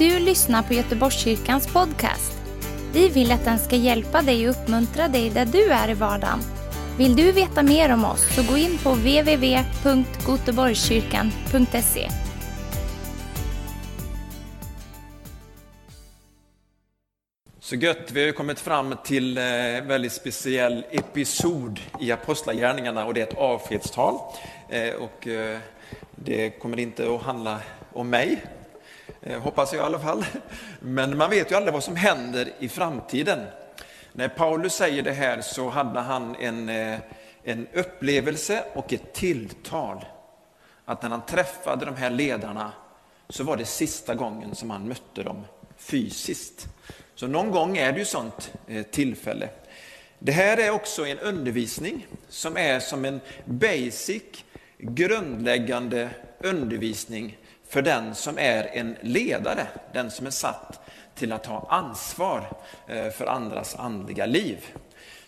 du lyssnar på Göteborgskyrkans podcast. Vi vill att den ska hjälpa dig och uppmuntra dig där du är i vardagen. Vill du veta mer om oss så gå in på www.goteborgskyrkan.se. Så gött, vi har kommit fram till en väldigt speciell episod i Apostlagärningarna och det är ett avskedstal. Eh, och eh, det kommer inte att handla om mig, Eh, hoppas jag i alla fall. Men man vet ju aldrig vad som händer i framtiden. När Paulus säger det här så hade han en, eh, en upplevelse och ett tilltal. Att när han träffade de här ledarna så var det sista gången som han mötte dem fysiskt. Så någon gång är det ju sånt eh, tillfälle. Det här är också en undervisning som är som en basic grundläggande undervisning för den som är en ledare, den som är satt till att ta ansvar eh, för andras andliga liv.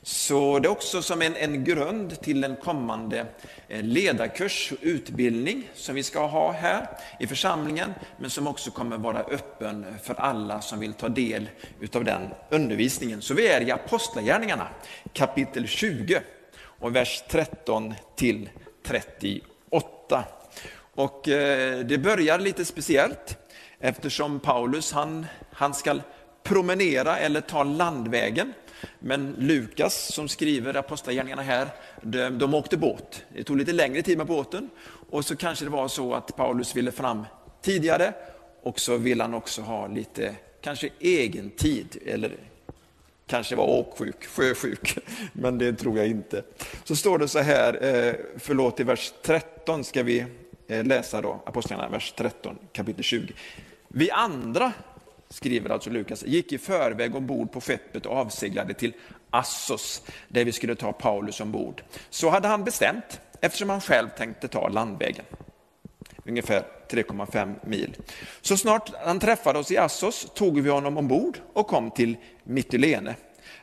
Så det är också som en, en grund till en kommande eh, ledarkurs och utbildning som vi ska ha här i församlingen, men som också kommer vara öppen för alla som vill ta del av den undervisningen. Så vi är i Apostlagärningarna kapitel 20 och vers 13 till 38. Och eh, det börjar lite speciellt eftersom Paulus han, han ska promenera eller ta landvägen. Men Lukas som skriver Apostlagärningarna här, de, de åkte båt. Det tog lite längre tid med båten och så kanske det var så att Paulus ville fram tidigare och så vill han också ha lite kanske egen tid eller kanske var åksjuk, sjösjuk, men det tror jag inte. Så står det så här, eh, förlåt i vers 13 ska vi Eh, läsa då, Apostlagärningarna, vers 13, kapitel 20. Vi andra, skriver alltså Lukas, gick i förväg ombord på skeppet och avseglade till Assos, där vi skulle ta Paulus ombord. Så hade han bestämt, eftersom han själv tänkte ta landvägen ungefär 3,5 mil. Så snart han träffade oss i Assos tog vi honom ombord och kom till Mytilene.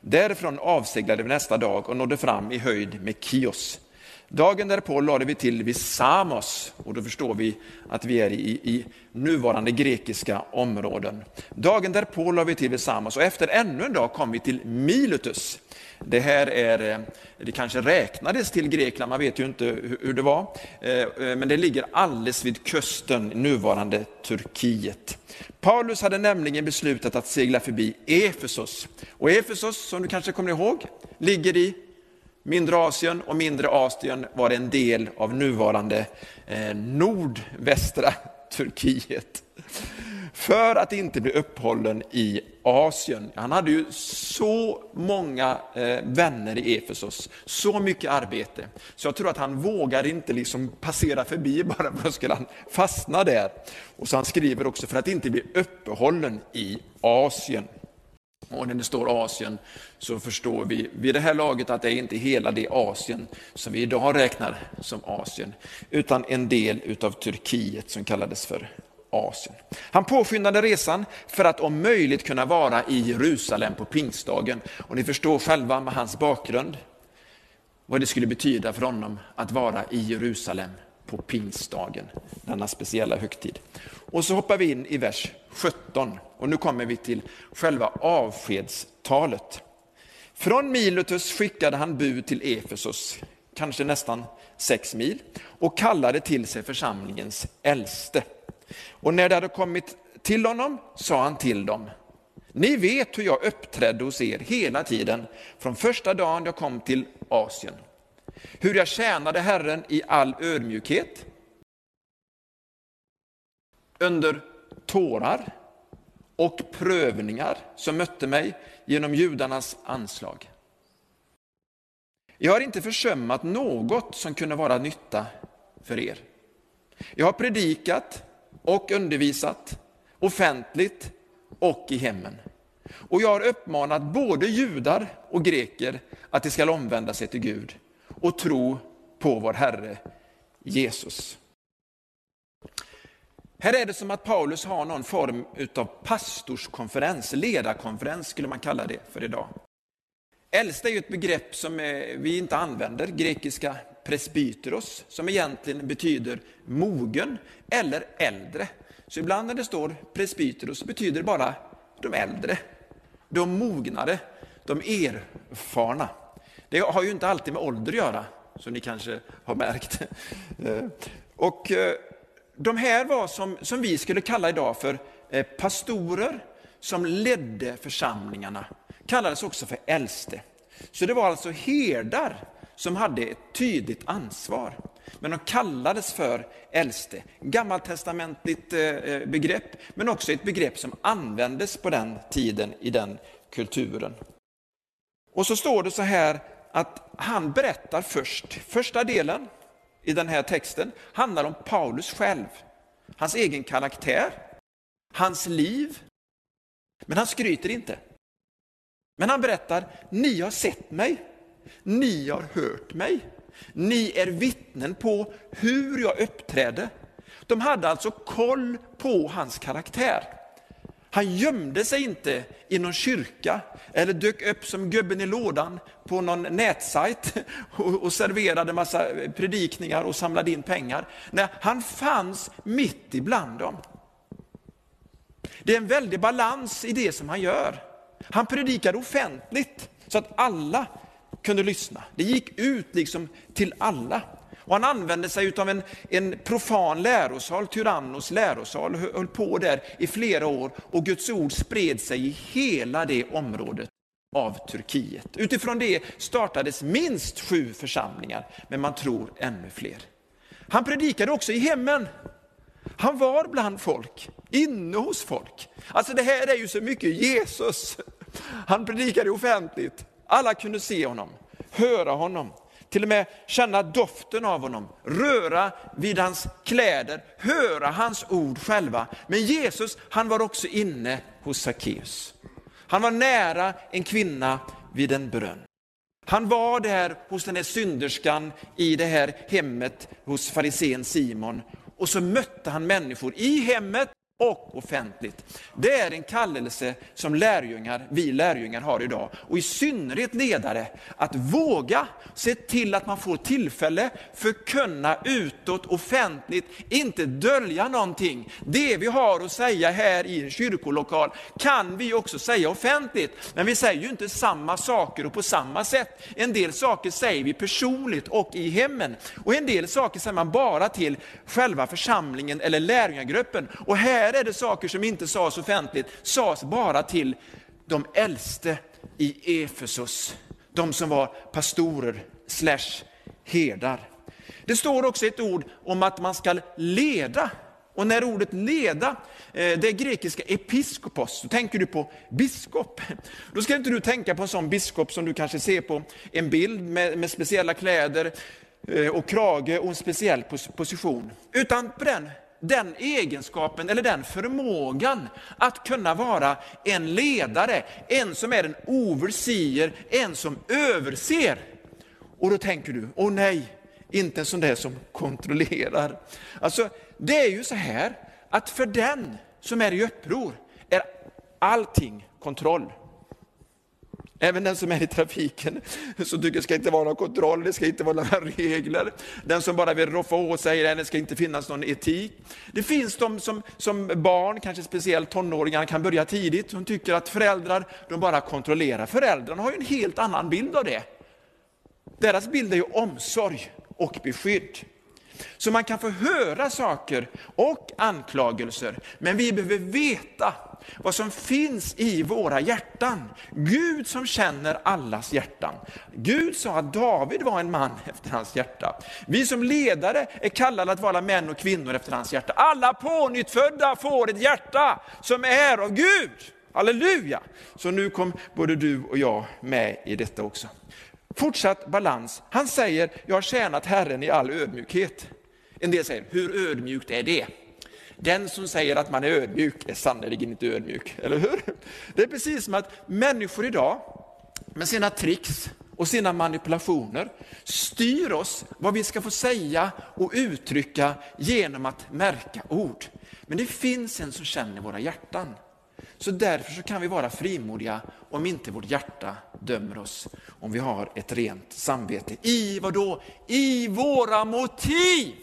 Därifrån avseglade vi nästa dag och nådde fram i höjd med Kios. Dagen därpå lade vi till vid Samos och då förstår vi att vi är i, i nuvarande grekiska områden. Dagen därpå lade vi till vid Samos och efter ännu en dag kom vi till Milutus. Det här är, eh, det kanske räknades till Grekland, man vet ju inte hur det var, eh, eh, men det ligger alldeles vid kusten, nuvarande Turkiet. Paulus hade nämligen beslutat att segla förbi Efesos. Och Efesos, som du kanske kommer ihåg, ligger i Mindre Asien och Mindre Asien var en del av nuvarande eh, nordvästra Turkiet för att inte bli upphållen i Asien. Han hade ju så många eh, vänner i Efesos, så mycket arbete, så jag tror att han vågar inte liksom passera förbi bara för att skulle han fastna där. Och så han skriver också för att inte bli uppehållen i Asien. Och när det står Asien så förstår vi vid det här laget att det är inte hela det Asien som vi idag räknar som Asien, utan en del utav Turkiet som kallades för Asien. Han påskyndade resan för att om möjligt kunna vara i Jerusalem på pingstdagen. Och ni förstår själva med hans bakgrund vad det skulle betyda för honom att vara i Jerusalem på pingstdagen, denna speciella högtid. Och så hoppar vi in i vers 17 och nu kommer vi till själva avskedstalet. Från Miletus skickade han bud till Efesos, kanske nästan sex mil, och kallade till sig församlingens äldste. Och när det hade kommit till honom sa han till dem, ni vet hur jag uppträdde hos er hela tiden från första dagen jag kom till Asien. Hur jag tjänade Herren i all ödmjukhet, under tårar och prövningar som mötte mig genom judarnas anslag. Jag har inte försummat något som kunde vara nytta för er. Jag har predikat och undervisat offentligt och i hemmen. Och jag har uppmanat både judar och greker att de ska omvända sig till Gud och tro på vår Herre Jesus. Här är det som att Paulus har någon form av pastorskonferens, ledarkonferens skulle man kalla det för idag. Äldsta är ju ett begrepp som eh, vi inte använder, grekiska presbyteros, som egentligen betyder mogen eller äldre. Så ibland när det står presbyteros betyder det bara de äldre, de mognare, de erfarna. Det har ju inte alltid med ålder att göra, som ni kanske har märkt. Eh, och eh, de här var som, som vi skulle kalla idag för eh, pastorer som ledde församlingarna. Kallades också för äldste. Så det var alltså herdar som hade ett tydligt ansvar. Men de kallades för äldste. Gammaltestamentligt begrepp, men också ett begrepp som användes på den tiden i den kulturen. Och så står det så här att han berättar först, första delen i den här texten handlar om Paulus själv, hans egen karaktär, hans liv. Men han skryter inte. Men han berättar, ni har sett mig, ni har hört mig, ni är vittnen på hur jag uppträdde. De hade alltså koll på hans karaktär. Han gömde sig inte i någon kyrka eller dök upp som gubben i lådan på någon nätsajt och serverade massa predikningar och samlade in pengar. Nej, han fanns mitt ibland dem. Det är en väldig balans i det som han gör. Han predikade offentligt så att alla kunde lyssna. Det gick ut liksom till alla. Och han använde sig av en, en profan lärosal, Tyrannos lärosal, höll på där i flera år och Guds ord spred sig i hela det området av Turkiet. Utifrån det startades minst sju församlingar, men man tror ännu fler. Han predikade också i hemmen. Han var bland folk, inne hos folk. Alltså det här är ju så mycket Jesus. Han predikade offentligt. Alla kunde se honom, höra honom till och med känna doften av honom, röra vid hans kläder, höra hans ord själva. Men Jesus, han var också inne hos Sackeus. Han var nära en kvinna vid en brunn. Han var där hos den här synderskan i det här hemmet hos farisén Simon. Och så mötte han människor i hemmet och offentligt. Det är en kallelse som lärjungar, vi lärjungar har idag och i synnerhet ledare att våga se till att man får tillfälle förkunna utåt offentligt, inte dölja någonting. Det vi har att säga här i en kyrkolokal kan vi också säga offentligt, men vi säger ju inte samma saker och på samma sätt. En del saker säger vi personligt och i hemmen och en del saker säger man bara till själva församlingen eller lärjungagruppen. Och här här är det saker som inte sades offentligt, sades bara till de äldste i Efesos, de som var pastorer slash herdar. Det står också ett ord om att man ska leda. Och när ordet leda, eh, det är grekiska episkopos, då tänker du på biskop. Då ska inte du tänka på en sån biskop som du kanske ser på en bild med, med speciella kläder eh, och krage och en speciell position. Utan på den den egenskapen eller den förmågan att kunna vara en ledare, en som är en overseer, en som överser. Och då tänker du, åh nej, inte en sån där som kontrollerar. Alltså, det är ju så här att för den som är i uppror är allting kontroll. Även den som är i trafiken, som tycker det ska inte vara någon kontroll, det ska inte vara några regler. Den som bara vill roffa åt sig, det ska inte finnas någon etik. Det finns de som, som barn, kanske speciellt tonåringar, kan börja tidigt, som tycker att föräldrar, de bara kontrollerar. Föräldrarna har ju en helt annan bild av det. Deras bild är ju omsorg och beskydd. Så man kan få höra saker och anklagelser, men vi behöver veta vad som finns i våra hjärtan. Gud som känner allas hjärtan. Gud sa att David var en man efter hans hjärta. Vi som ledare är kallade att vara män och kvinnor efter hans hjärta. Alla pånyttfödda får ett hjärta som är av Gud. Halleluja! Så nu kom både du och jag med i detta också. Fortsatt balans. Han säger, jag har tjänat Herren i all ödmjukhet. En del säger, hur ödmjukt är det? Den som säger att man är ödmjuk är sannerligen inte ödmjuk, eller hur? Det är precis som att människor idag med sina tricks och sina manipulationer styr oss vad vi ska få säga och uttrycka genom att märka ord. Men det finns en som känner våra hjärtan. Så därför så kan vi vara frimodiga om inte vårt hjärta dömer oss, om vi har ett rent samvete. I vad då? I våra motiv!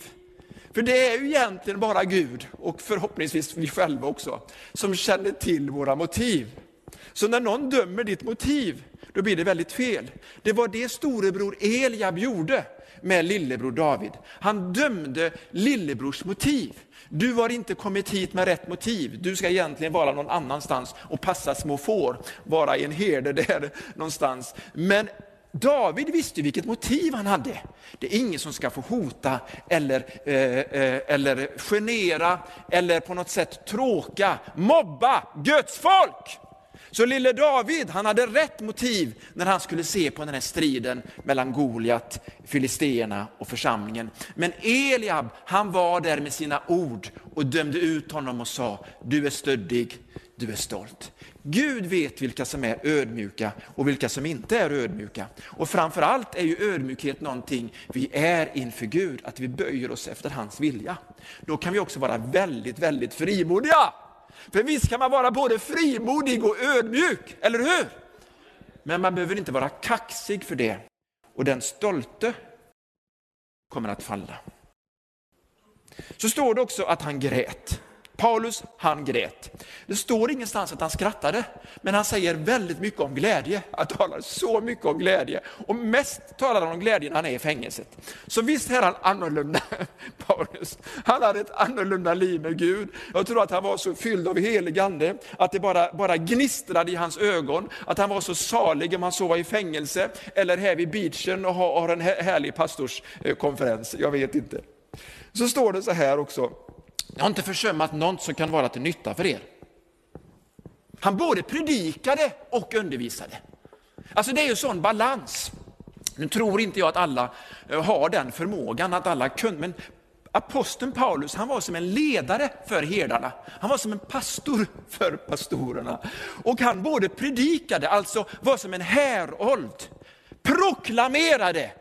För det är ju egentligen bara Gud, och förhoppningsvis vi själva också, som känner till våra motiv. Så när någon dömer ditt motiv, då blir det väldigt fel. Det var det storebror Eliab gjorde med lillebror David. Han dömde lillebrors motiv. Du har inte kommit hit med rätt motiv. Du ska egentligen vara någon annanstans och passa små får, vara en herde där någonstans. Men David visste vilket motiv han hade. Det är ingen som ska få hota eller, eh, eh, eller genera eller på något sätt tråka, mobba Guds folk. Så lille David, han hade rätt motiv när han skulle se på den här striden mellan Goliat, filisterna och församlingen. Men Eliab, han var där med sina ord och dömde ut honom och sa, du är stöddig, du är stolt. Gud vet vilka som är ödmjuka och vilka som inte är ödmjuka. Och framförallt är ju ödmjukhet någonting vi är inför Gud, att vi böjer oss efter hans vilja. Då kan vi också vara väldigt, väldigt frimodiga. För visst kan man vara både frimodig och ödmjuk, eller hur? Men man behöver inte vara kaxig för det. Och den stolte kommer att falla. Så står det också att han grät. Paulus, han grät. Det står ingenstans att han skrattade, men han säger väldigt mycket om glädje. Han talar så mycket om glädje. Och mest talar han om glädje när han är i fängelset. Så visst är han annorlunda, Paulus. Han hade ett annorlunda liv med Gud. Jag tror att han var så fylld av helig ande, att det bara, bara gnistrade i hans ögon. Att han var så salig om han sov i fängelse, eller här vid beachen och har en härlig pastorskonferens. Jag vet inte. Så står det så här också, jag har inte försummat något som kan vara till nytta för er. Han både predikade och undervisade. Alltså det är ju sån balans. Nu tror inte jag att alla eh, har den förmågan, att alla kunde, men aposteln Paulus, han var som en ledare för herdarna. Han var som en pastor för pastorerna. Och han både predikade, alltså var som en härold, proklamerade,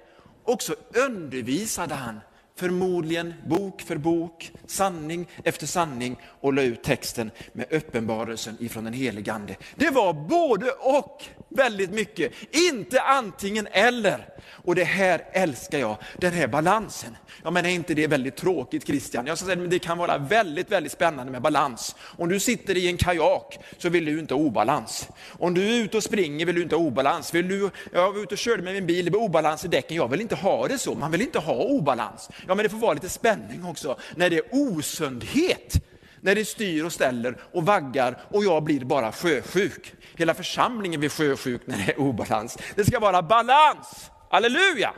och så undervisade han förmodligen bok för bok, sanning efter sanning och la ut texten med uppenbarelsen ifrån den helige Ande. Det var både och väldigt mycket, inte antingen eller. Och det här älskar jag, den här balansen. Ja, men är inte det väldigt tråkigt Christian? Jag säga, men det kan vara väldigt, väldigt spännande med balans. Om du sitter i en kajak så vill du inte ha obalans. Om du är ute och springer vill du inte ha obalans. Vill du, jag var ute och körde med min bil, det var obalans i däcken. Jag vill inte ha det så, man vill inte ha obalans. Ja, men det får vara lite spänning också när det är osundhet när det styr och ställer och vaggar och jag blir bara sjösjuk. Hela församlingen blir sjösjuk när det är obalans. Det ska vara balans, halleluja!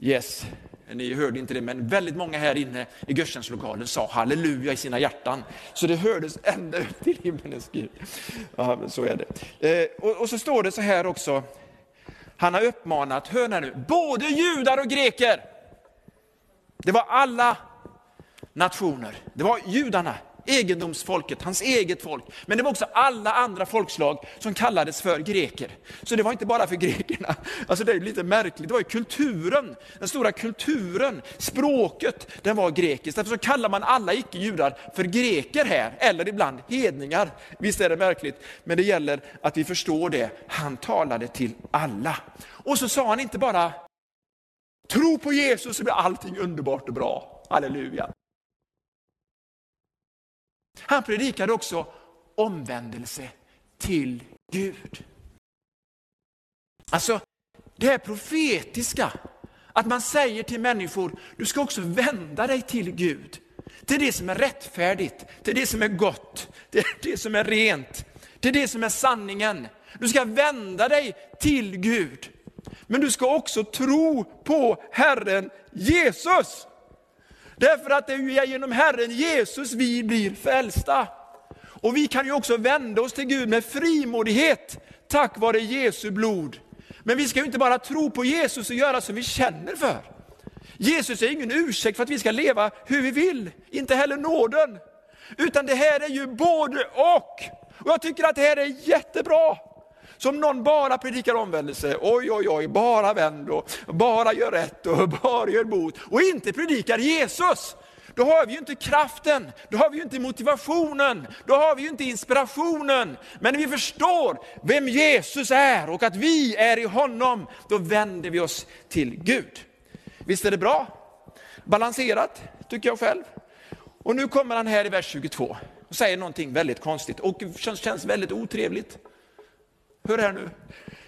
Yes, ni hörde inte det, men väldigt många här inne i gudstjänstlokalen sa halleluja i sina hjärtan. Så det hördes ända upp till himmelens Gud. Ja, så är det. Eh, och så står det så här också, han har uppmanat, hör nu, både judar och greker. Det var alla nationer. Det var judarna, egendomsfolket, hans eget folk. Men det var också alla andra folkslag som kallades för greker. Så det var inte bara för grekerna. Alltså det är lite märkligt, det var ju kulturen, den stora kulturen, språket, den var grekisk. Därför så kallar man alla icke-judar för greker här, eller ibland hedningar. Visst är det märkligt, men det gäller att vi förstår det. Han talade till alla. Och så sa han inte bara Tro på Jesus så blir allting underbart och bra. Halleluja. Han predikade också omvändelse till Gud. Alltså, det här profetiska, att man säger till människor, du ska också vända dig till Gud. Till det som är rättfärdigt, till det som är gott, till det som är rent, till det som är sanningen. Du ska vända dig till Gud. Men du ska också tro på Herren Jesus. Därför att det är genom Herren Jesus vi blir frälsta. Och vi kan ju också vända oss till Gud med frimodighet tack vare Jesu blod. Men vi ska ju inte bara tro på Jesus och göra som vi känner för. Jesus är ingen ursäkt för att vi ska leva hur vi vill, inte heller nåden. Utan det här är ju både och. Och jag tycker att det här är jättebra. Som någon bara predikar omvändelse, oj oj oj, bara vänd och bara gör rätt och bara gör bot och inte predikar Jesus. Då har vi ju inte kraften, då har vi ju inte motivationen, då har vi ju inte inspirationen. Men när vi förstår vem Jesus är och att vi är i honom, då vänder vi oss till Gud. Visst är det bra? balanserat, tycker jag själv. Och nu kommer han här i vers 22 och säger någonting väldigt konstigt och känns, känns väldigt otrevligt. Hör här nu.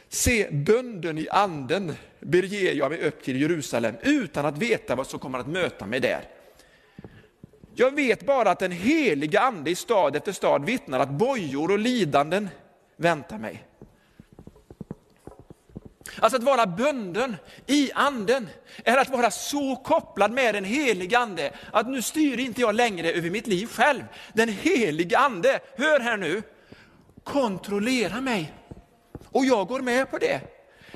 Se, bunden i anden beger jag mig upp till Jerusalem utan att veta vad som kommer att möta mig där. Jag vet bara att den heliga ande i stad efter stad vittnar att bojor och lidanden väntar mig. Alltså att vara bunden i anden är att vara så kopplad med den heliga ande att nu styr inte jag längre över mitt liv själv. Den heliga ande, hör här nu, kontrollerar mig. Och jag går med på det.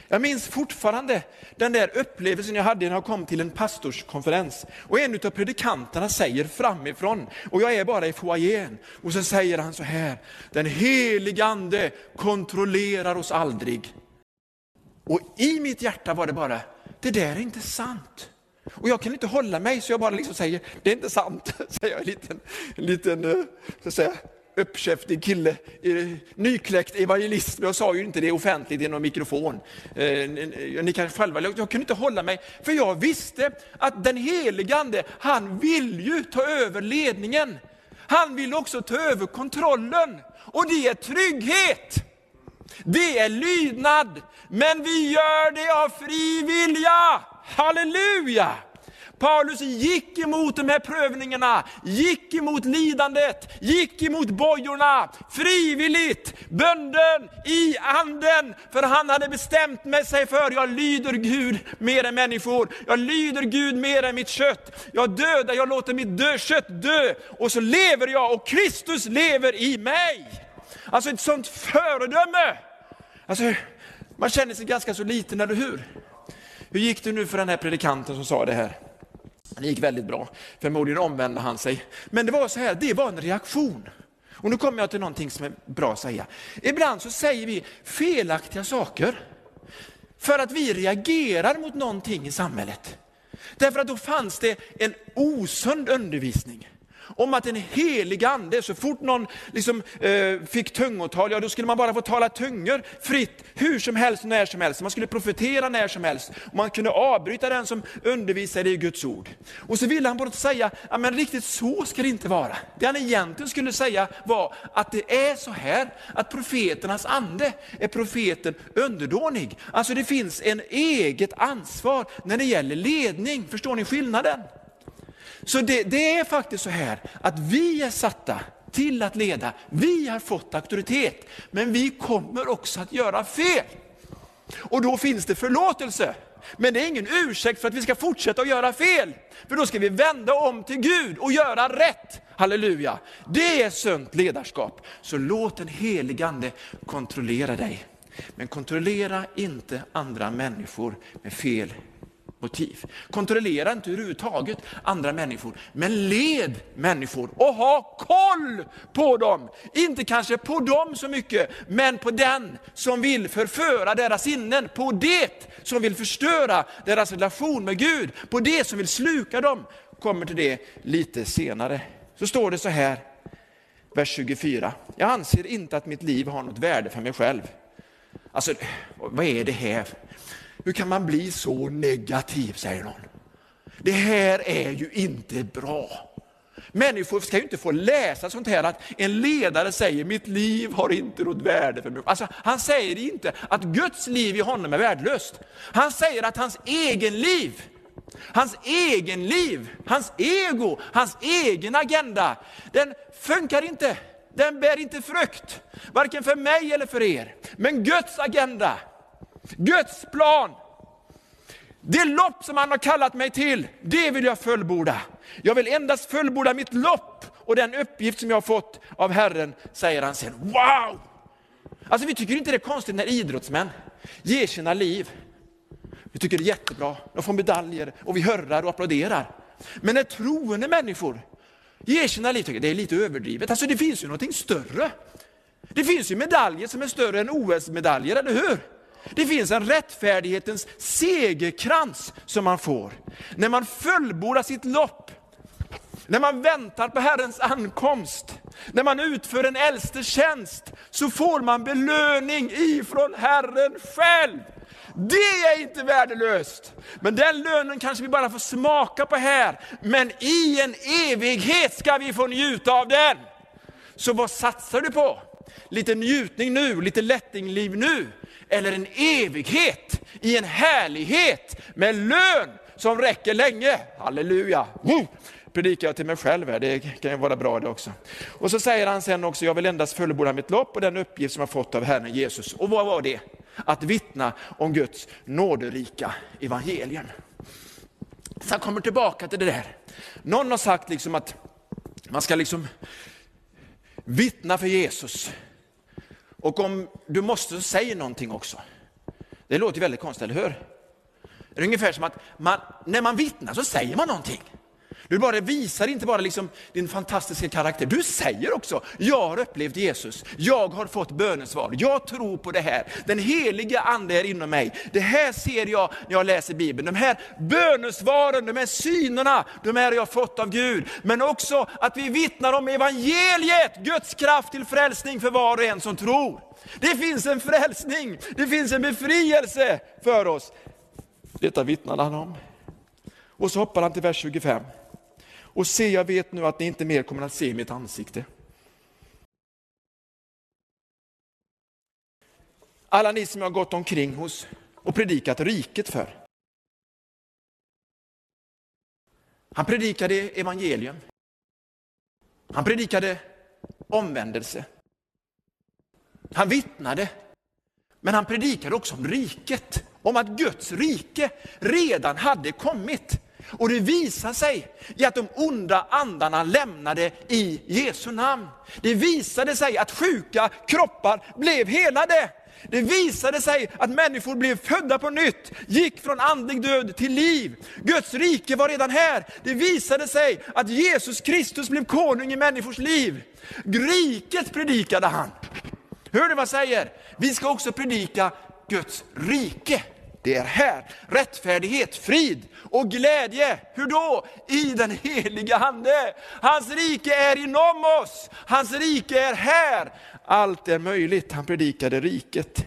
Jag minns fortfarande den där upplevelsen jag hade när jag kom till en pastorskonferens. Och en av predikanterna säger framifrån, och jag är bara i foajén, och så säger han så här, den helige ande kontrollerar oss aldrig. Och i mitt hjärta var det bara, det där är inte sant. Och jag kan inte hålla mig så jag bara liksom säger, det är inte sant. Säger jag en liten, en liten eh, så att säga, uppkäftig kille, eh, nykläckt evangelist, men jag sa ju inte det offentligt i någon mikrofon. Eh, ni kan själva, jag kunde inte hålla mig, för jag visste att den helige Ande, han vill ju ta över ledningen. Han vill också ta över kontrollen och det är trygghet. Det är lydnad, men vi gör det av fri vilja. Halleluja! Paulus gick emot de här prövningarna, gick emot lidandet, gick emot bojorna, frivilligt, bönden i anden. För han hade bestämt med sig för, jag lyder Gud mer än människor. Jag lyder Gud mer än mitt kött. Jag dödar, jag låter mitt dö, kött dö. Och så lever jag och Kristus lever i mig. Alltså ett sånt föredöme. Alltså, man känner sig ganska så liten, eller hur? Hur gick det nu för den här predikanten som sa det här? Det gick väldigt bra. Förmodligen omvände han sig. Men det var så här, det var en reaktion. Och nu kommer jag till någonting som är bra att säga. Ibland så säger vi felaktiga saker för att vi reagerar mot någonting i samhället. Därför att då fanns det en osund undervisning om att en helig ande, så fort någon liksom, eh, fick tungotal, ja då skulle man bara få tala tungor fritt, hur som helst, när som helst. Man skulle profetera när som helst. Och man kunde avbryta den som undervisade i Guds ord. Och så ville han bara säga, ja men riktigt så ska det inte vara. Det han egentligen skulle säga var att det är så här, att profeternas ande är profeten underdånig. Alltså det finns en eget ansvar när det gäller ledning, förstår ni skillnaden? Så det, det är faktiskt så här att vi är satta till att leda. Vi har fått auktoritet, men vi kommer också att göra fel. Och då finns det förlåtelse. Men det är ingen ursäkt för att vi ska fortsätta att göra fel. För då ska vi vända om till Gud och göra rätt. Halleluja. Det är sunt ledarskap. Så låt den helige Ande kontrollera dig. Men kontrollera inte andra människor med fel motiv. Kontrollera inte överhuvudtaget andra människor, men led människor och ha koll på dem. Inte kanske på dem så mycket, men på den som vill förföra deras sinnen, på det som vill förstöra deras relation med Gud, på det som vill sluka dem. Kommer till det lite senare. Så står det så här, vers 24. Jag anser inte att mitt liv har något värde för mig själv. Alltså, vad är det här? Hur kan man bli så negativ, säger någon. Det här är ju inte bra. Människor ska ju inte få läsa sånt här att en ledare säger mitt liv har inte något värde för mig. Alltså, han säger inte att Guds liv i honom är värdelöst. Han säger att hans egen liv, hans egen liv, hans ego, hans egen agenda, den funkar inte. Den bär inte frukt, varken för mig eller för er. Men Guds agenda, Guds plan. Det lopp som han har kallat mig till, det vill jag fullborda. Jag vill endast fullborda mitt lopp och den uppgift som jag har fått av Herren, säger han sen. Wow! Alltså vi tycker inte det är konstigt när idrottsmän ger sina liv. Vi tycker det är jättebra, de får medaljer och vi hörrar och applåderar. Men när troende människor ger sina liv, tycker det är lite överdrivet. Alltså det finns ju någonting större. Det finns ju medaljer som är större än OS-medaljer, eller hur? Det finns en rättfärdighetens segerkrans som man får. När man fullbordar sitt lopp, när man väntar på Herrens ankomst, när man utför en äldste tjänst, så får man belöning ifrån Herren själv. Det är inte värdelöst. Men den lönen kanske vi bara får smaka på här. Men i en evighet ska vi få njuta av den. Så vad satsar du på? Lite njutning nu, lite lättingliv nu? Eller en evighet i en härlighet med lön som räcker länge? Halleluja! predikar jag till mig själv här, det kan ju vara bra det också. Och så säger han sen också, jag vill endast fullborda mitt lopp och den uppgift som jag fått av Herren Jesus. Och vad var det? Att vittna om Guds nåderika evangelium. Så han kommer tillbaka till det där. Någon har sagt liksom att man ska liksom vittna för Jesus. Och om du måste så säg någonting också. Det låter väldigt konstigt, eller hur? Det är ungefär som att man, när man vittnar så säger man någonting. Du bara visar inte bara liksom din fantastiska karaktär, du säger också, jag har upplevt Jesus, jag har fått bönesvar, jag tror på det här, den heliga ande är inom mig. Det här ser jag när jag läser Bibeln, de här bönesvaren, de här synerna, de här har jag fått av Gud. Men också att vi vittnar om evangeliet, Guds kraft till frälsning för var och en som tror. Det finns en frälsning, det finns en befrielse för oss. Detta vittnade han om. Och så hoppar han till vers 25. Och se, jag vet nu att ni inte mer kommer att se mitt ansikte. Alla ni som jag har gått omkring hos och predikat riket för. Han predikade evangelium. Han predikade omvändelse. Han vittnade. Men han predikade också om riket, om att Guds rike redan hade kommit. Och det visar sig i att de onda andarna lämnade i Jesu namn. Det visade sig att sjuka kroppar blev helade. Det visade sig att människor blev födda på nytt, gick från andlig död till liv. Guds rike var redan här. Det visade sig att Jesus Kristus blev konung i människors liv. Riket predikade han. Hör du vad jag säger? Vi ska också predika Guds rike. Det är här. Rättfärdighet, frid och glädje. Hur då? I den heliga Ande. Hans rike är inom oss. Hans rike är här. Allt är möjligt. Han predikade riket.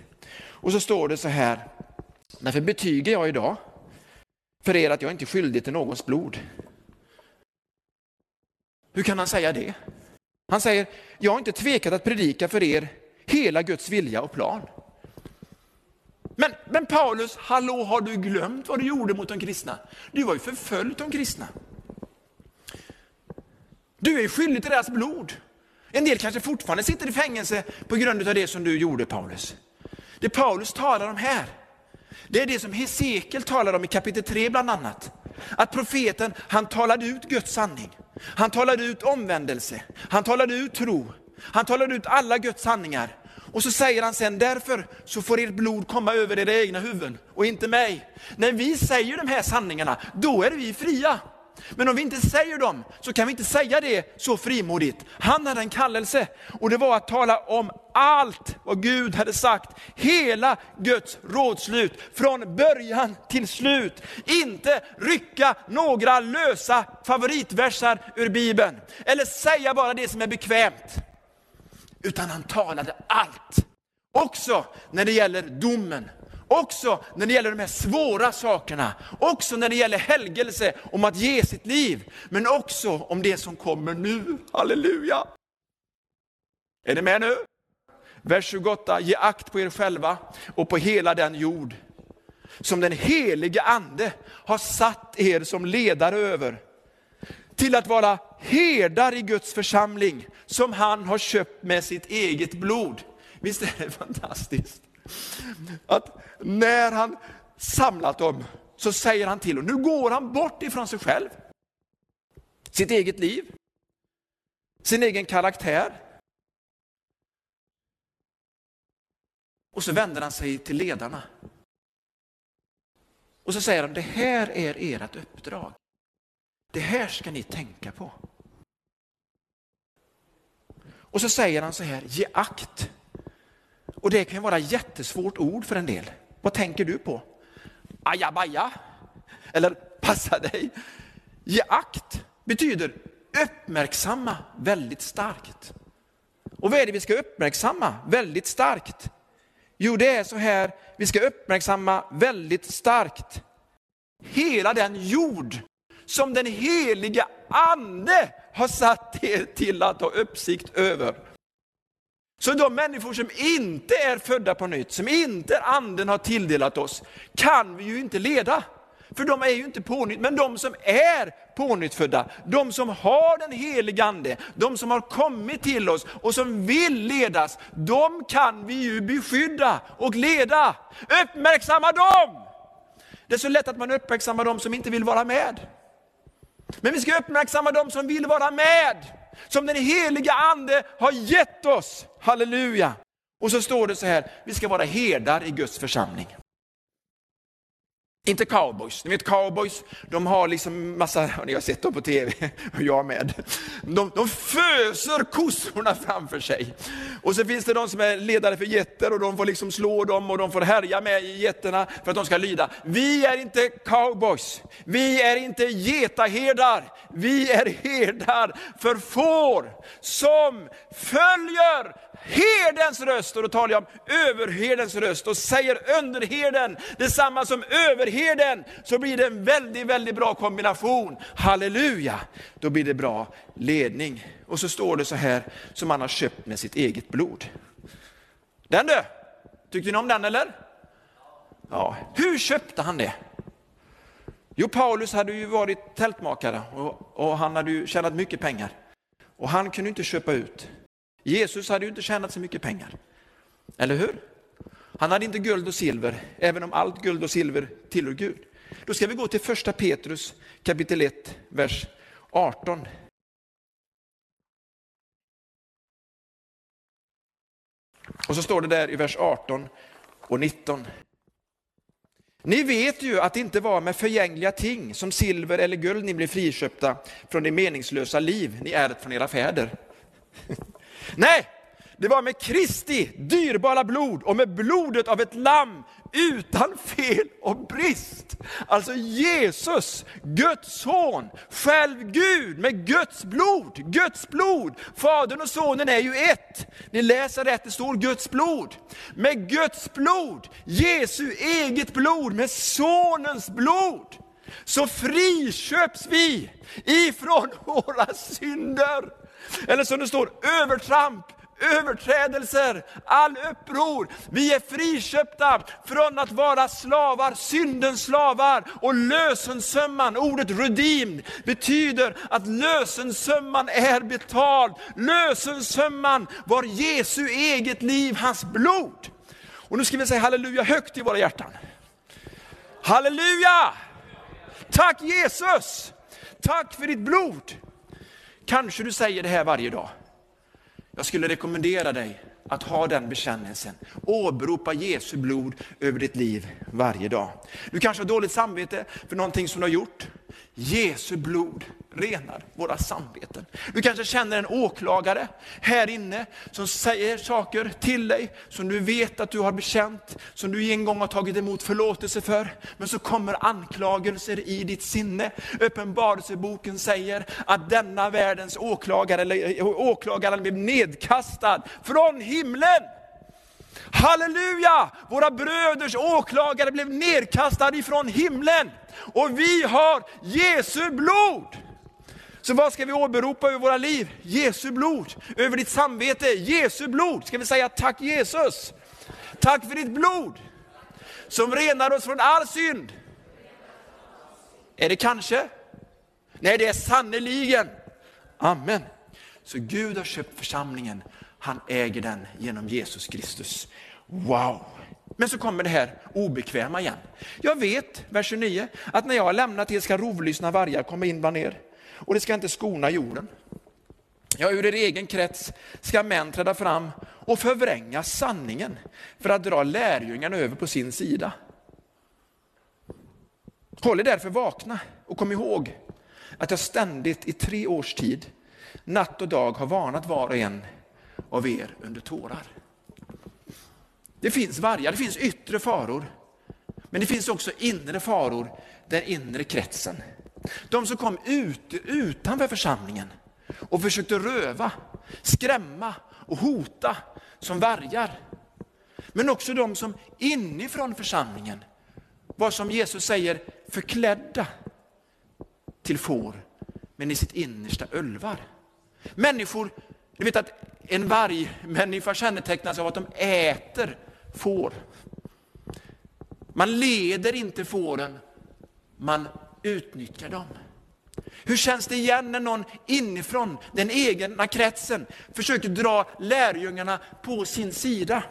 Och så står det så här. Därför betyger jag idag för er att jag inte är skyldig till någons blod. Hur kan han säga det? Han säger, jag har inte tvekat att predika för er hela Guds vilja och plan. Men, men Paulus, hallå, har du glömt vad du gjorde mot de kristna? Du var ju förföljd de kristna. Du är skyldig till deras blod. En del kanske fortfarande sitter i fängelse på grund av det som du gjorde Paulus. Det Paulus talar om här, det är det som Hesekiel talar om i kapitel 3 bland annat. Att profeten, han talade ut Guds sanning. Han talade ut omvändelse, han talade ut tro, han talade ut alla Guds sanningar. Och så säger han sen, därför så får ert blod komma över era egna huvuden och inte mig. När vi säger de här sanningarna, då är vi fria. Men om vi inte säger dem så kan vi inte säga det så frimodigt. Han hade en kallelse och det var att tala om allt vad Gud hade sagt. Hela Guds rådslut från början till slut. Inte rycka några lösa favoritversar ur Bibeln eller säga bara det som är bekvämt utan han talade allt. Också när det gäller domen, också när det gäller de här svåra sakerna, också när det gäller helgelse, om att ge sitt liv, men också om det som kommer nu. Halleluja! Är ni med nu? Vers 28, ge akt på er själva och på hela den jord som den helige ande har satt er som ledare över till att vara herdar i Guds församling som han har köpt med sitt eget blod. Visst är det fantastiskt? Att när han samlat dem så säger han till och nu går han bort ifrån sig själv. Sitt eget liv, sin egen karaktär. Och så vänder han sig till ledarna. Och så säger han, det här är ert uppdrag. Det här ska ni tänka på. Och så säger han så här, ge akt. Och det kan vara jättesvårt ord för en del. Vad tänker du på? Ajabaja? Eller passa dig? Ge akt betyder uppmärksamma väldigt starkt. Och vad är det vi ska uppmärksamma väldigt starkt? Jo, det är så här, vi ska uppmärksamma väldigt starkt hela den jord som den heliga ande har satt er till att ha uppsikt över. Så de människor som inte är födda på nytt, som inte anden har tilldelat oss, kan vi ju inte leda. För de är ju inte pånytt, men de som är pånyttfödda, de som har den helige ande, de som har kommit till oss och som vill ledas, de kan vi ju beskydda och leda. Uppmärksamma dem! Det är så lätt att man uppmärksammar dem som inte vill vara med. Men vi ska uppmärksamma dem som vill vara med, som den heliga ande har gett oss. Halleluja! Och så står det så här, vi ska vara herdar i Guds församling. Inte cowboys. Ni vet cowboys, de har liksom massa, ni har sett dem på tv, och jag med. De, de föser kossorna framför sig. Och så finns det de som är ledare för getter och de får liksom slå dem och de får härja med getterna för att de ska lyda. Vi är inte cowboys, vi är inte getaherdar, vi är herdar för får som följer herdens röst, och då talar jag om överherdens röst, och säger underherden detsamma som överherden, så blir det en väldigt, väldigt bra kombination. Halleluja! Då blir det bra ledning. Och så står det så här, som han har köpt med sitt eget blod. Den du! Tyckte ni om den eller? Ja. Hur köpte han det? Jo, Paulus hade ju varit tältmakare och, och han hade ju tjänat mycket pengar. Och han kunde inte köpa ut. Jesus hade ju inte tjänat så mycket pengar. Eller hur? Han hade inte guld och silver, även om allt guld och silver tillhör Gud. Då ska vi gå till första Petrus kapitel 1, vers 18. Och så står det där i vers 18 och 19. Ni vet ju att det inte var med förgängliga ting som silver eller guld ni blev friköpta från det meningslösa liv ni ärvt från era fäder. Nej, det var med Kristi dyrbara blod och med blodet av ett lamm utan fel och brist. Alltså Jesus, Guds son, själv Gud med Guds blod, Guds blod. Fadern och sonen är ju ett. Ni läser rätt, det står Guds blod. Med Guds blod, Jesu eget blod, med sonens blod så friköps vi ifrån våra synder. Eller som det står, övertramp, överträdelser, all uppror. Vi är friköpta från att vara slavar, syndens slavar. Och lösensumman, ordet redeemed, betyder att lösensumman är betald. Lösensumman var Jesu eget liv, hans blod. Och nu ska vi säga halleluja högt i våra hjärtan. Halleluja! Tack Jesus! Tack för ditt blod. Kanske du säger det här varje dag. Jag skulle rekommendera dig att ha den bekännelsen. Åberopa Jesu blod över ditt liv varje dag. Du kanske har dåligt samvete för någonting som du har gjort. Jesu blod renar våra samveten. Du kanske känner en åklagare här inne som säger saker till dig som du vet att du har bekänt, som du en gång har tagit emot förlåtelse för. Men så kommer anklagelser i ditt sinne. Uppenbarelseboken säger att denna världens åklagare, eller eh, åklagaren blev nedkastad från himlen. Halleluja! Våra bröders åklagare blev nedkastade ifrån himlen. Och vi har Jesu blod. Så vad ska vi åberopa över våra liv? Jesu blod. Över ditt samvete, Jesu blod. Ska vi säga tack Jesus. Tack för ditt blod. Som renar oss från all synd. Är det kanske? Nej, det är sannerligen. Amen. Så Gud har köpt församlingen. Han äger den genom Jesus Kristus. Wow! Men så kommer det här obekväma igen. Jag vet, vers 29, att när jag har lämnat er ska rovlyssna vargar komma in bland er och det ska inte skona jorden. Ja, ur er egen krets ska män träda fram och förvränga sanningen för att dra lärjungarna över på sin sida. Håll er därför vakna och kom ihåg att jag ständigt i tre års tid, natt och dag, har varnat var och en av er under tårar. Det finns vargar, det finns yttre faror, men det finns också inre faror, den inre kretsen. De som kom ut, utanför församlingen och försökte röva, skrämma och hota som vargar. Men också de som inifrån församlingen var som Jesus säger förklädda till får, men i sitt innersta ölvar. Människor, ni vet att en vargmänniska kännetecknas av att de äter får. Man leder inte fåren, man utnyttjar dem. Hur känns det igen när någon inifrån den egna kretsen försöker dra lärjungarna på sin sida?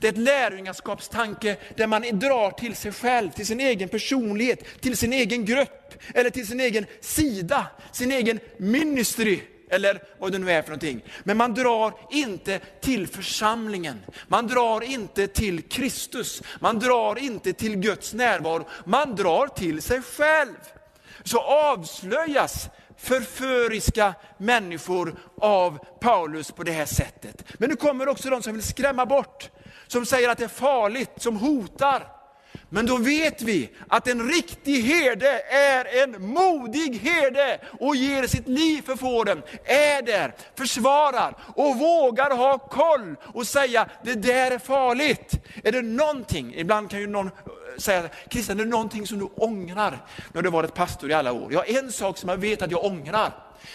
Det är ett lärjungaskapstanke där man drar till sig själv, till sin egen personlighet, till sin egen grupp eller till sin egen sida, sin egen ministry eller vad det nu är för någonting. Men man drar inte till församlingen. Man drar inte till Kristus. Man drar inte till Guds närvaro. Man drar till sig själv. Så avslöjas förföriska människor av Paulus på det här sättet. Men nu kommer också de som vill skrämma bort, som säger att det är farligt, som hotar. Men då vet vi att en riktig herde är en modig herde och ger sitt liv för fåren, är där, försvarar och vågar ha koll och säga det där är farligt. Är det någonting, ibland kan ju någon eh, säga, Christian, är det någonting som du ångrar när du varit pastor i alla år? Ja, en sak som jag vet att jag ångrar,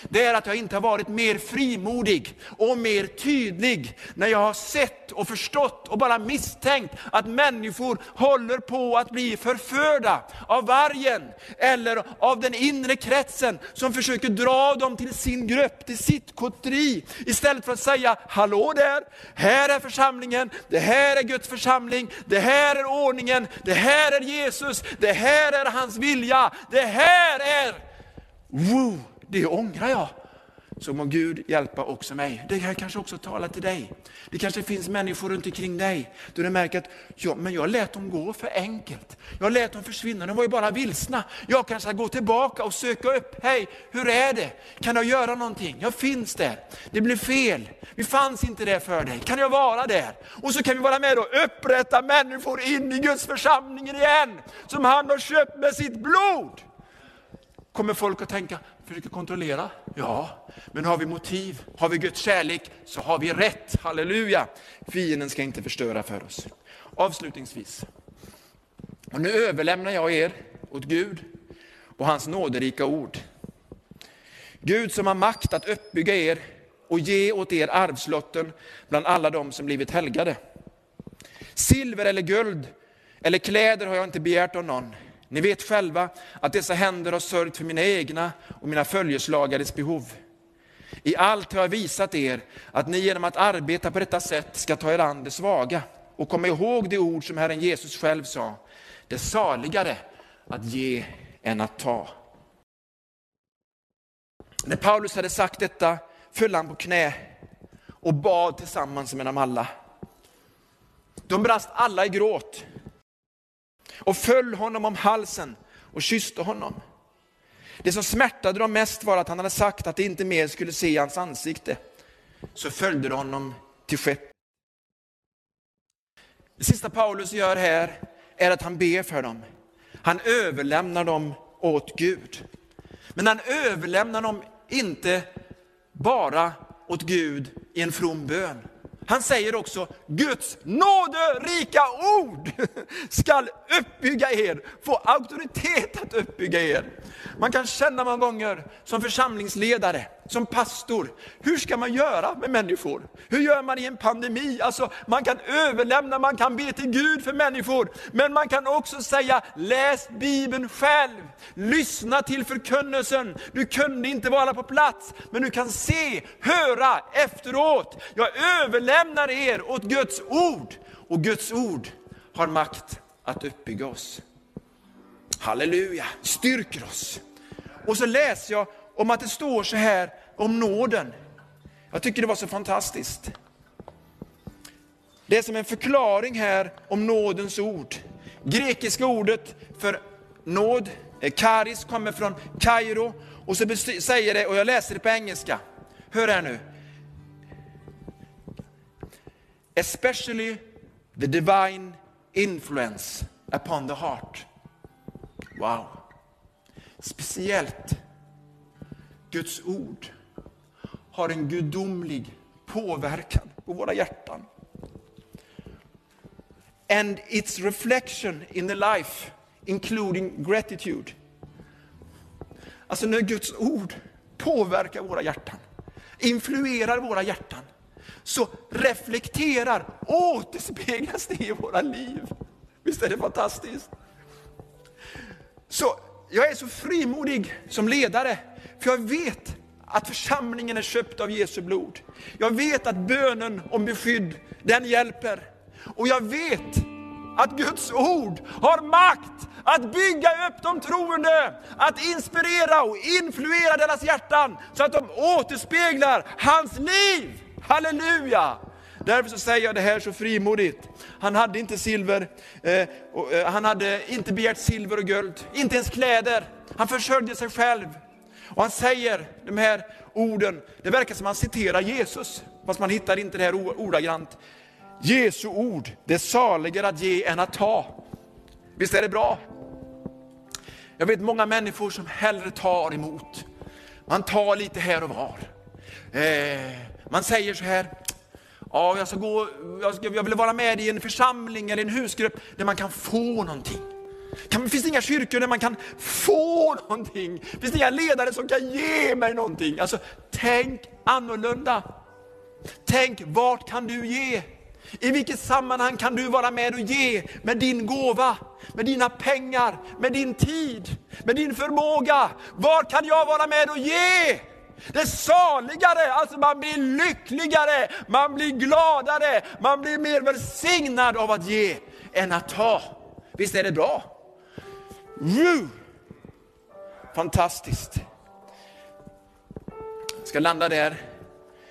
det är att jag inte har varit mer frimodig och mer tydlig när jag har sett och förstått och bara misstänkt att människor håller på att bli förförda av vargen eller av den inre kretsen som försöker dra dem till sin grupp, till sitt kotteri. Istället för att säga, hallå där, här är församlingen, det här är Guds församling, det här är ordningen, det här är Jesus, det här är hans vilja, det här är, Woo! Det ångrar jag. Så må Gud hjälpa också mig. Det här kanske också talar till dig. Det kanske finns människor runt omkring dig, då du märker att ja, men jag lät dem gå för enkelt. Jag lät dem försvinna, de var ju bara vilsna. Jag kanske ska gå tillbaka och söka upp, hej, hur är det? Kan jag göra någonting? Jag finns där. Det blev fel. Vi fanns inte där för dig. Kan jag vara där? Och så kan vi vara med och upprätta människor in i Guds församlingen igen, som han har köpt med sitt blod. Kommer folk att tänka, försöker kontrollera? Ja, men har vi motiv, har vi Guds kärlek, så har vi rätt. Halleluja! Fienden ska inte förstöra för oss. Avslutningsvis. Och nu överlämnar jag er åt Gud och hans nåderika ord. Gud som har makt att uppbygga er och ge åt er arvslotten bland alla dem som blivit helgade. Silver eller guld eller kläder har jag inte begärt av någon. Ni vet själva att dessa händer har sörjt för mina egna och mina följeslagares behov. I allt har jag visat er att ni genom att arbeta på detta sätt ska ta er an det svaga och komma ihåg det ord som Herren Jesus själv sa. Det är saligare att ge än att ta. När Paulus hade sagt detta föll han på knä och bad tillsammans med dem alla. De brast alla i gråt och föll honom om halsen och kysste honom. Det som smärtade dem mest var att han hade sagt att de inte mer skulle se hans ansikte. Så följde de honom till skepp. Det sista Paulus gör här är att han ber för dem. Han överlämnar dem åt Gud. Men han överlämnar dem inte bara åt Gud i en from bön. Han säger också, Guds nåderika ord skall uppbygga er, få auktoritet att uppbygga er. Man kan känna många gånger som församlingsledare, som pastor, hur ska man göra med människor? Hur gör man i en pandemi? Alltså, man kan överlämna, man kan be till Gud för människor, men man kan också säga, läs Bibeln själv, lyssna till förkunnelsen. Du kunde inte vara på plats, men du kan se, höra efteråt. Jag överlämnar er åt Guds ord, och Guds ord har makt att uppbygga oss. Halleluja, styrker oss. Och så läser jag om att det står så här om nåden. Jag tycker det var så fantastiskt. Det är som en förklaring här om nådens ord. Grekiska ordet för nåd, karis, kommer från Kairo. Och så säger det, och jag läser det på engelska. Hör här nu. Especially the divine influence upon the heart. Wow. Speciellt Guds ord har en gudomlig påverkan på våra hjärtan. and its reflection in the life, including gratitude. Alltså när Guds ord påverkar våra hjärtan, influerar våra hjärtan, så reflekterar, återspeglas det i våra liv. Visst är det fantastiskt? Så jag är så frimodig som ledare, för jag vet att församlingen är köpt av Jesu blod. Jag vet att bönen om beskydd, den hjälper. Och jag vet att Guds ord har makt att bygga upp de troende, att inspirera och influera deras hjärtan så att de återspeglar hans liv. Halleluja! Därför så säger jag det här så frimodigt. Han hade inte silver, eh, och, eh, han hade inte begärt silver och guld, inte ens kläder. Han försörjde sig själv. Och han säger de här orden, det verkar som han citerar Jesus, fast man hittar inte det här ordagrant. Jesu ord, det är saligare att ge än att ta. Visst är det bra? Jag vet många människor som hellre tar emot. Man tar lite här och var. Eh, man säger så här, ja, jag, ska gå, jag, ska, jag vill vara med i en församling eller en husgrupp där man kan få någonting. Kan, finns det inga kyrkor där man kan få någonting? Finns det inga ledare som kan ge mig någonting? Alltså, tänk annorlunda. Tänk, vart kan du ge? I vilket sammanhang kan du vara med och ge med din gåva, med dina pengar, med din tid, med din förmåga? Var kan jag vara med och ge? Det är saligare, alltså man blir lyckligare, man blir gladare, man blir mer välsignad av att ge än att ta. Visst är det bra? Woo! Fantastiskt. Jag ska landa där,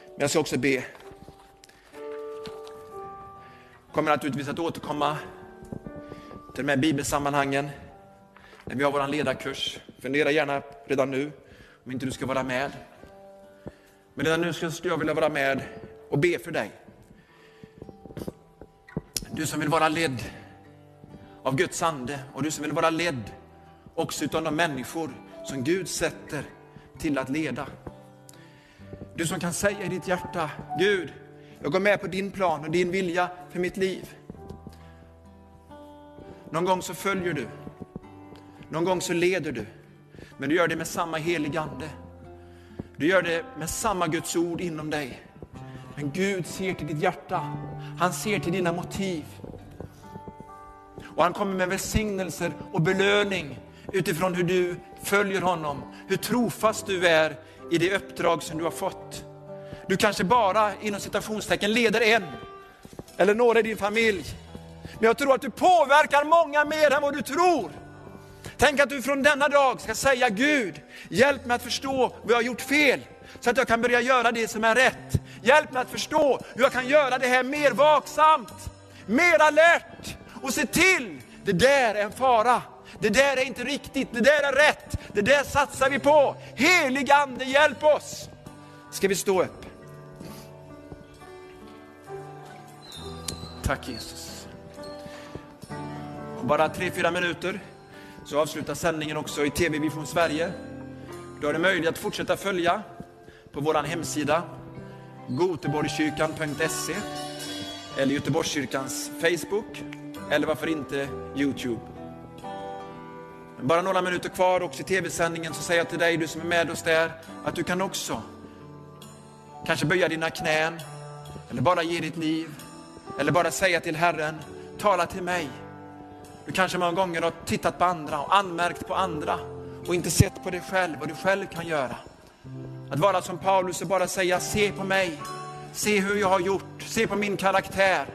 men jag ska också be Jag kommer naturligtvis att återkomma till de här bibelsammanhangen när vi har vår ledarkurs. Fundera gärna redan nu om inte du ska vara med. Men redan nu skulle jag vilja vara med och be för dig. Du som vill vara ledd av Guds ande och du som vill vara ledd också utav de människor som Gud sätter till att leda. Du som kan säga i ditt hjärta, Gud, jag går med på din plan och din vilja för mitt liv. Någon gång så följer du. Någon gång så leder du. Men du gör det med samma heligande. Du gör det med samma Guds ord inom dig. Men Gud ser till ditt hjärta. Han ser till dina motiv. Och han kommer med välsignelser och belöning utifrån hur du följer honom, hur trofast du är i det uppdrag som du har fått. Du kanske bara inom citationstecken leder en eller några i din familj. Men jag tror att du påverkar många mer än vad du tror. Tänk att du från denna dag ska säga Gud, hjälp mig att förstå vad jag har gjort fel så att jag kan börja göra det som är rätt. Hjälp mig att förstå hur jag kan göra det här mer vaksamt, mer alert och se till, det där är en fara. Det där är inte riktigt, det där är rätt, det där satsar vi på. Helig Ande, hjälp oss! Ska vi stå upp? Tack Jesus. Om bara tre, fyra minuter så avslutas sändningen också i TV Vision Sverige. Du har möjlighet att fortsätta följa på vår hemsida goteborgskyrkan.se eller Göteborgskyrkans Facebook eller varför inte Youtube. Bara några minuter kvar också i tv-sändningen så säger jag till dig, du som är med oss där, att du kan också kanske böja dina knän eller bara ge ditt liv eller bara säga till Herren, tala till mig. Du kanske många gånger har tittat på andra och anmärkt på andra och inte sett på dig själv, vad du själv kan göra. Att vara som Paulus och bara säga, se på mig, se hur jag har gjort, se på min karaktär.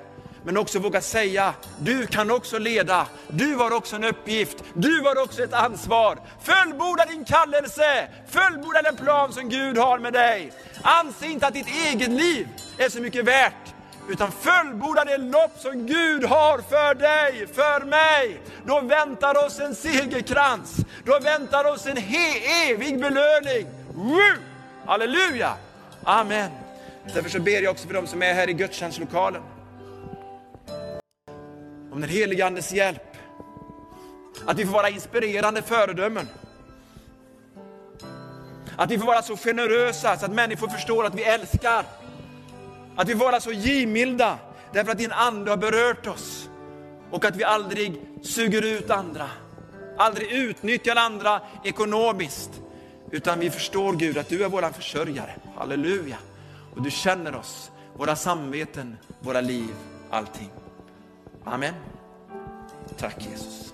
Men också våga säga, du kan också leda, du har också en uppgift, du har också ett ansvar. Fullborda din kallelse, fullborda den plan som Gud har med dig. Anse inte att ditt eget liv är så mycket värt, utan fullborda det lopp som Gud har för dig, för mig. Då väntar oss en segerkrans, då väntar oss en evig belöning. Woo! Halleluja! Amen. Därför så ber jag också för dem som är här i gudstjänstlokalen. Om den helige Andes hjälp. Att vi får vara inspirerande föredömen. Att vi får vara så generösa så att människor förstår att vi älskar. Att vi får vara så givmilda därför att din ande har berört oss. och att vi aldrig suger ut andra, aldrig utnyttjar andra ekonomiskt, utan vi förstår Gud att du är vår försörjare. Halleluja! Och du känner oss, våra samveten, våra liv, allting. Amen. Tack Jesus.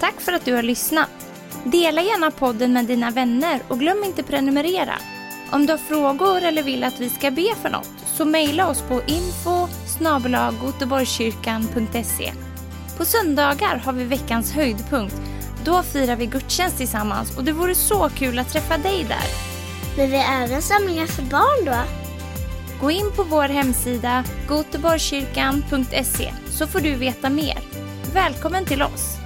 Tack för att du har lyssnat. Dela gärna podden med dina vänner och glöm inte prenumerera. Om du har frågor eller vill att vi ska be för något så mejla oss på info På söndagar har vi veckans höjdpunkt. Då firar vi gudstjänst tillsammans och det vore så kul att träffa dig där. Men vi har även samlingar för barn då? Gå in på vår hemsida goteborgkyrkan.se så får du veta mer. Välkommen till oss!